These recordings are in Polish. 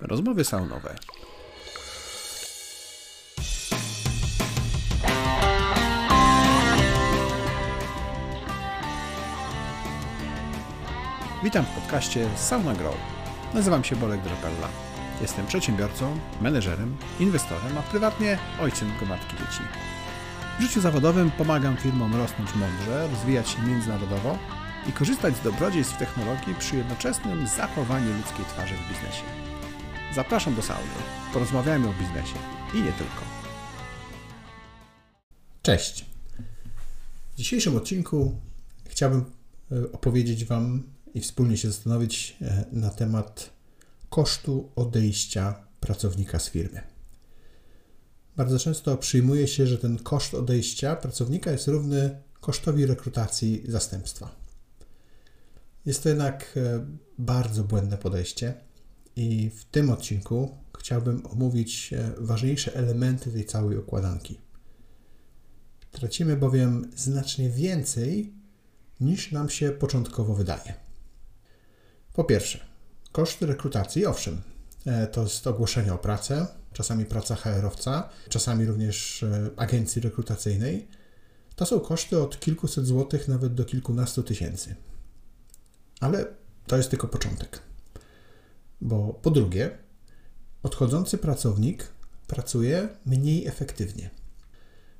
Rozmowy saunowe. Witam w podcaście Sauna Grow. Nazywam się Bolek Drapella. Jestem przedsiębiorcą, menedżerem, inwestorem, a prywatnie ojcem gromadki dzieci. W życiu zawodowym pomagam firmom rosnąć mądrze, rozwijać się międzynarodowo i korzystać z dobrodziejstw technologii przy jednoczesnym zachowaniu ludzkiej twarzy w biznesie. Zapraszam do sauny. Porozmawiajmy o biznesie i nie tylko. Cześć. W dzisiejszym odcinku chciałbym e, opowiedzieć Wam i wspólnie się zastanowić e, na temat kosztu odejścia pracownika z firmy. Bardzo często przyjmuje się, że ten koszt odejścia pracownika jest równy kosztowi rekrutacji zastępstwa. Jest to jednak e, bardzo błędne podejście i w tym odcinku chciałbym omówić e, ważniejsze elementy tej całej układanki. Tracimy bowiem znacznie więcej niż nam się początkowo wydaje. Po pierwsze, koszty rekrutacji, owszem, e, to jest ogłoszenie o pracę, czasami praca HR-owca, czasami również agencji rekrutacyjnej. To są koszty od kilkuset złotych nawet do kilkunastu tysięcy. Ale to jest tylko początek. Bo po drugie, odchodzący pracownik pracuje mniej efektywnie.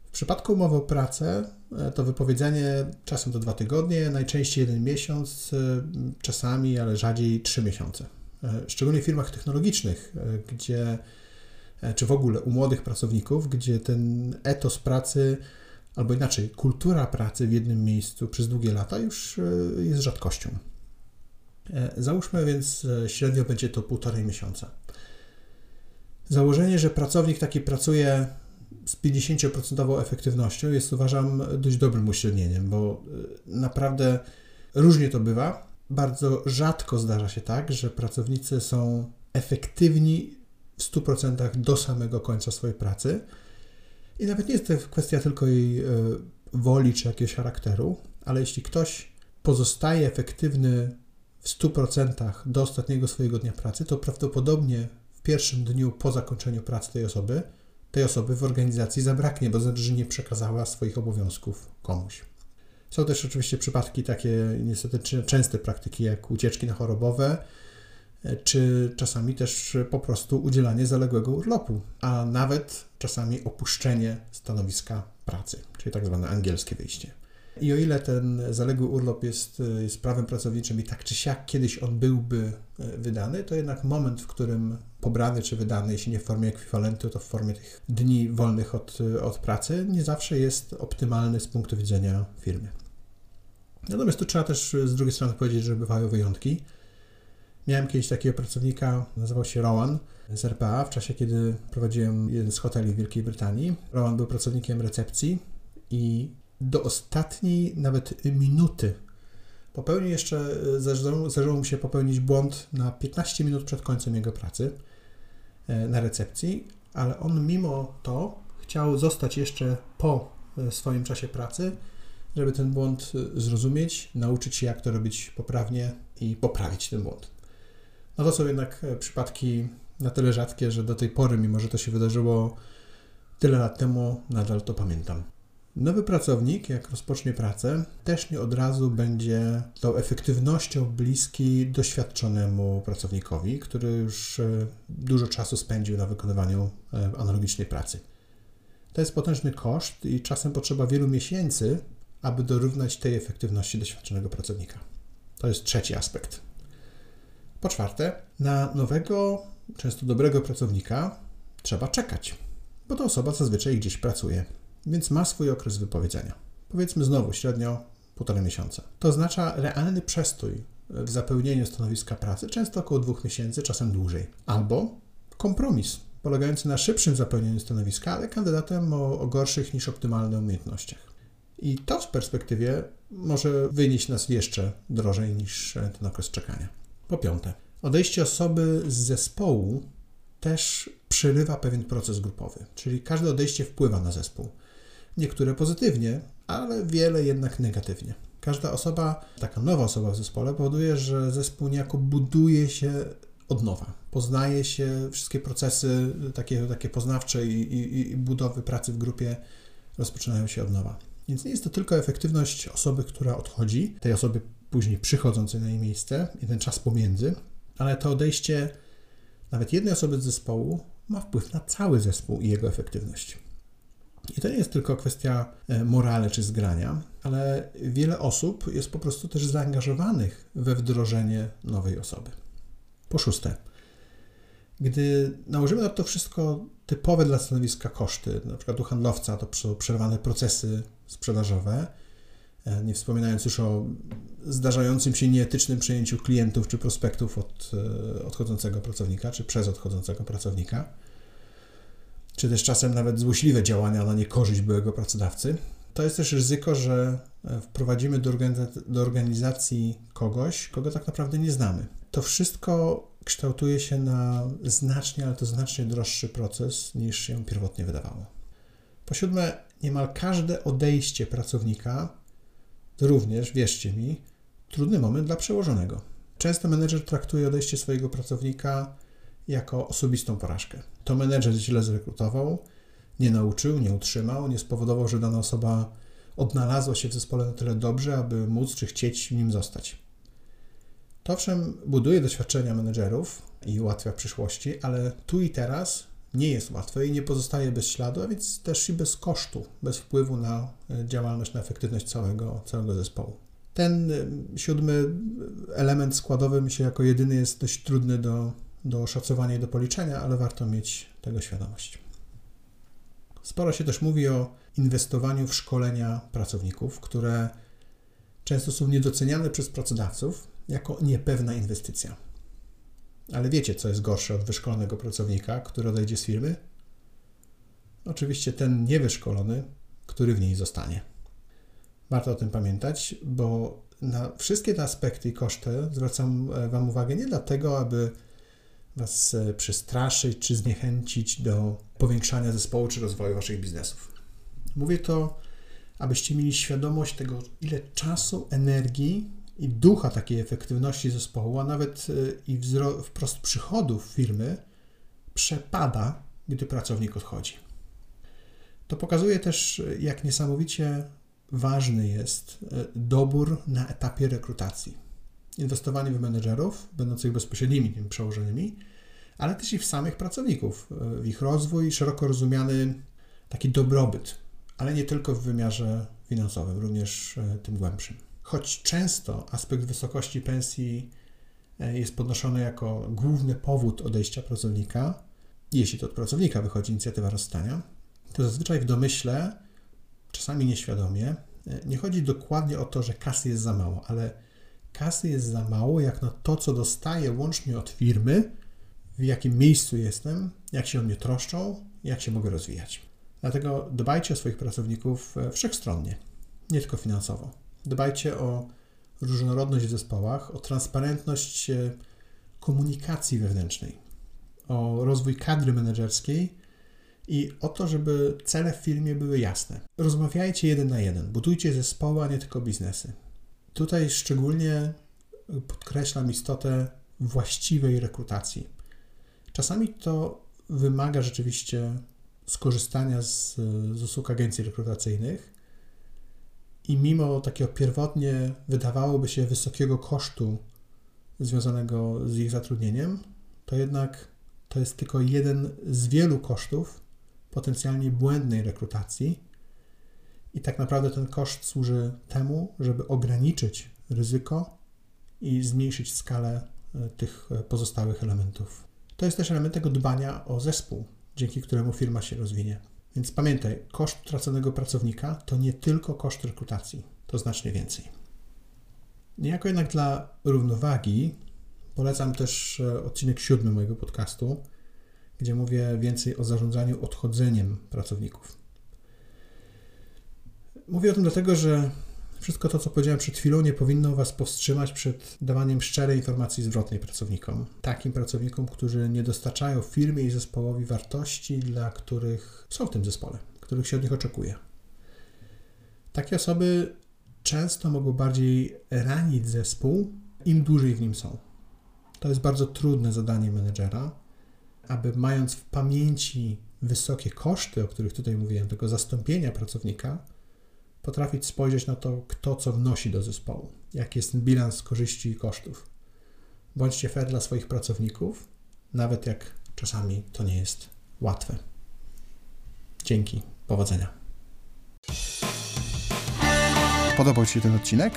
W przypadku umowy o pracę e, to wypowiedzenie czasem to dwa tygodnie, najczęściej jeden miesiąc, e, czasami, ale rzadziej trzy miesiące. E, szczególnie w firmach technologicznych, gdzie, czy w ogóle u młodych pracowników, gdzie ten etos pracy, albo inaczej, kultura pracy w jednym miejscu przez długie lata już jest rzadkością. E, załóżmy więc, średnio będzie to półtorej miesiąca. Założenie, że pracownik taki pracuje z 50% efektywnością jest uważam dość dobrym uśrednieniem, bo e, naprawdę różnie to bywa. Bardzo rzadko zdarza się tak, że pracownicy są efektywni w 100% do samego końca swojej pracy. I nawet nie jest to kwestia tylko jej e, woli czy jakiegoś charakteru, ale jeśli ktoś pozostaje efektywny w 100% do ostatniego swojego dnia pracy, to prawdopodobnie w pierwszym dniu po zakończeniu pracy tej osoby, tej osoby w organizacji zabraknie, bo znaczy, że nie przekazała swoich obowiązków komuś. Są też oczywiście przypadki takie niestety częste praktyki, jak ucieczki na chorobowe, czy czasami też po prostu udzielanie zaległego urlopu, a nawet czasami opuszczenie stanowiska pracy, czyli tak zwane angielskie wyjście. I o ile ten zaległy urlop jest, jest prawem pracowniczym i tak czy siak kiedyś on byłby e, wydany, to jednak moment, w którym pobrany czy wydany, jeśli nie w formie ekwiwalentu, to w formie tych dni wolnych od, od pracy, nie zawsze jest optymalny z punktu widzenia firmy. Natomiast tu trzeba też z drugiej strony powiedzieć, że bywają wyjątki. Miałem kiedyś takiego pracownika, nazywał się Rowan z RPA, w czasie kiedy prowadziłem jeden z hoteli w Wielkiej Brytanii. Rowan był pracownikiem recepcji i do ostatniej nawet minuty. Popełnił jeszcze, zdarzyło mu się popełnić błąd na 15 minut przed końcem jego pracy e, na recepcji, ale on mimo to chciał zostać jeszcze po e, swoim czasie pracy, żeby ten błąd e, zrozumieć, nauczyć się, jak to robić poprawnie i poprawić ten błąd. No to są jednak przypadki na tyle rzadkie, że do tej pory, mimo że to się wydarzyło tyle lat temu, nadal to pamiętam. Nowy pracownik, jak rozpocznie pracę, też nie od razu będzie tą efektywnością bliski doświadczonemu pracownikowi, który już e, dużo czasu spędził na wykonywaniu e, analogicznej pracy. To jest potężny koszt i czasem potrzeba wielu miesięcy, aby dorównać tej efektywności doświadczonego pracownika. To jest trzeci aspekt. Po czwarte, na nowego, często dobrego pracownika trzeba czekać, bo ta osoba zazwyczaj gdzieś pracuje więc ma swój okres wypowiedzenia. Powiedzmy znowu średnio półtorej miesiąca. To oznacza realny przestój w zapełnieniu stanowiska pracy, często około dwóch miesięcy, czasem dłużej. Albo kompromis polegający na szybszym zapełnieniu stanowiska, ale kandydatem o, o gorszych niż optymalnych umiejętnościach. I to w perspektywie może wynieść nas jeszcze drożej niż ten okres czekania. Po piąte, odejście osoby z zespołu też przerywa pewien proces grupowy, czyli każde odejście wpływa na zespół. Niektóre pozytywnie, ale wiele jednak negatywnie. Każda osoba, taka nowa osoba w zespole powoduje, że zespół niejako buduje się od nowa. Poznaje się wszystkie procesy takie, takie poznawcze i, i, i budowy pracy w grupie rozpoczynają się od nowa. Więc nie jest to tylko efektywność osoby, która odchodzi, tej osoby później przychodzącej na jej miejsce i ten czas pomiędzy, ale to odejście nawet jednej osoby z zespołu ma wpływ na cały zespół i jego efektywność. I to nie jest tylko kwestia e, morale czy zgrania, ale wiele osób jest po prostu też zaangażowanych we wdrożenie nowej osoby. Po szóste, gdy nałożymy na to wszystko typowe dla stanowiska koszty, na przykład u handlowca to przerwane procesy sprzedażowe, e, nie wspominając już o zdarzającym się nieetycznym przejęciu klientów czy prospektów od e, odchodzącego pracownika, czy przez odchodzącego pracownika, czy też czasem nawet złośliwe działania na niekorzyść byłego pracodawcy, to jest też ryzyko, że e, wprowadzimy do, organizacji, do organizacji kogoś, kogo tak naprawdę nie znamy. To wszystko kształtuje się na znacznie, ale to znacznie droższy proces niż się pierwotnie wydawało. Po siódme, niemal każde odejście pracownika to również, wierzcie mi, trudny moment dla przełożonego. Często menedżer traktuje odejście swojego pracownika jako osobistą porażkę. To menedżer źle zrekrutował, nie nauczył, nie utrzymał, nie spowodował, że dana osoba odnalazła się w zespole na tyle dobrze, aby móc czy chcieć w nim zostać. To owszem buduje doświadczenia menedżerów i ułatwia w przyszłości, ale tu i teraz nie jest łatwe i nie pozostaje bez śladu, a więc też i bez kosztu, bez wpływu na e, działalność, na efektywność całego, całego zespołu. Ten e, siódmy element składowy mi się jako jedyny jest dość trudny do, do oszacowania i do policzenia, ale warto mieć tego świadomość. Sporo się też mówi o inwestowaniu w szkolenia pracowników, które często są niedoceniane przez pracodawców jako niepewna inwestycja. Ale wiecie, co jest gorsze od wyszkolonego pracownika, który odejdzie z firmy? Oczywiście ten niewyszkolony, który w niej zostanie. Warto o tym pamiętać, bo na wszystkie te aspekty i koszty zwracam e, Wam uwagę nie dlatego, aby Was e, przestraszyć czy zniechęcić do powiększania zespołu czy rozwoju Waszych biznesów. Mówię to, abyście mieli świadomość tego, ile czasu, energii i ducha takiej efektywności zespołu, a nawet y, i wprost przychodów firmy przepada, gdy pracownik odchodzi. To pokazuje też, jak niesamowicie ważny jest y, dobór na etapie rekrutacji. Inwestowanie w menedżerów, będących bezpośrednimi tymi przełożonymi, ale też i w samych pracowników, y, w ich rozwój, szeroko rozumiany taki dobrobyt, ale nie tylko w wymiarze finansowym, również tym głębszym. Choć często aspekt wysokości pensji e, jest podnoszony jako główny powód odejścia pracownika, jeśli to od pracownika wychodzi inicjatywa rozstania, to zazwyczaj w domyśle, czasami nieświadomie, e, nie chodzi dokładnie o to, że kasy jest za mało, ale kasy jest za mało jak na to, co dostaję łącznie od firmy, w jakim miejscu jestem, jak się o mnie troszczą, jak się mogę rozwijać. Dlatego dbajcie o swoich pracowników e, wszechstronnie, nie tylko finansowo. Dbajcie o różnorodność w zespołach, o transparentność e, komunikacji wewnętrznej, o rozwój kadry menedżerskiej i o to, żeby cele w firmie były jasne. Rozmawiajcie jeden na jeden, budujcie zespoły, a nie tylko biznesy. Tutaj szczególnie podkreślam istotę właściwej rekrutacji. Czasami to wymaga rzeczywiście skorzystania z, z usług agencji rekrutacyjnych, i mimo takiego pierwotnie wydawałoby się wysokiego kosztu związanego z ich zatrudnieniem, to jednak to jest tylko jeden z wielu kosztów potencjalnie błędnej rekrutacji. I tak naprawdę ten koszt służy temu, żeby ograniczyć ryzyko i zmniejszyć skalę e, tych e, pozostałych elementów. To jest też element tego dbania o zespół, dzięki któremu firma się rozwinie. Więc pamiętaj, koszt traconego pracownika to nie tylko koszt rekrutacji, to znacznie więcej. Niejako jednak dla równowagi polecam też e, odcinek siódmy mojego podcastu, gdzie mówię więcej o zarządzaniu odchodzeniem pracowników. Mówię o tym dlatego, że wszystko to, co powiedziałem przed chwilą, nie powinno Was powstrzymać przed dawaniem szczerej informacji zwrotnej pracownikom. Takim pracownikom, którzy nie dostarczają firmie i zespołowi wartości, dla których są w tym zespole, których się od nich oczekuje. Takie osoby często mogą bardziej ranić zespół, im dłużej w nim są. To jest bardzo trudne zadanie menedżera, aby mając w pamięci wysokie koszty, o których tutaj mówiłem, tego zastąpienia pracownika, potrafić spojrzeć na to, kto co wnosi do zespołu, jaki jest ten bilans korzyści i kosztów. Bądźcie fair dla swoich pracowników, nawet jak czasami to nie jest łatwe. Dzięki, powodzenia. Podobał Ci się ten odcinek?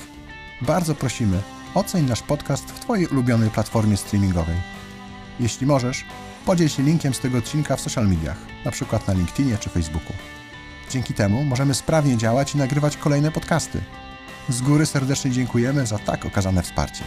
Bardzo prosimy, oceń nasz podcast w Twojej ulubionej platformie streamingowej. Jeśli możesz, podziel się linkiem z tego odcinka w social mediach, np. na LinkedInie czy Facebooku. Dzięki temu możemy sprawnie działać i nagrywać kolejne podcasty. Z góry serdecznie dziękujemy za tak okazane wsparcie.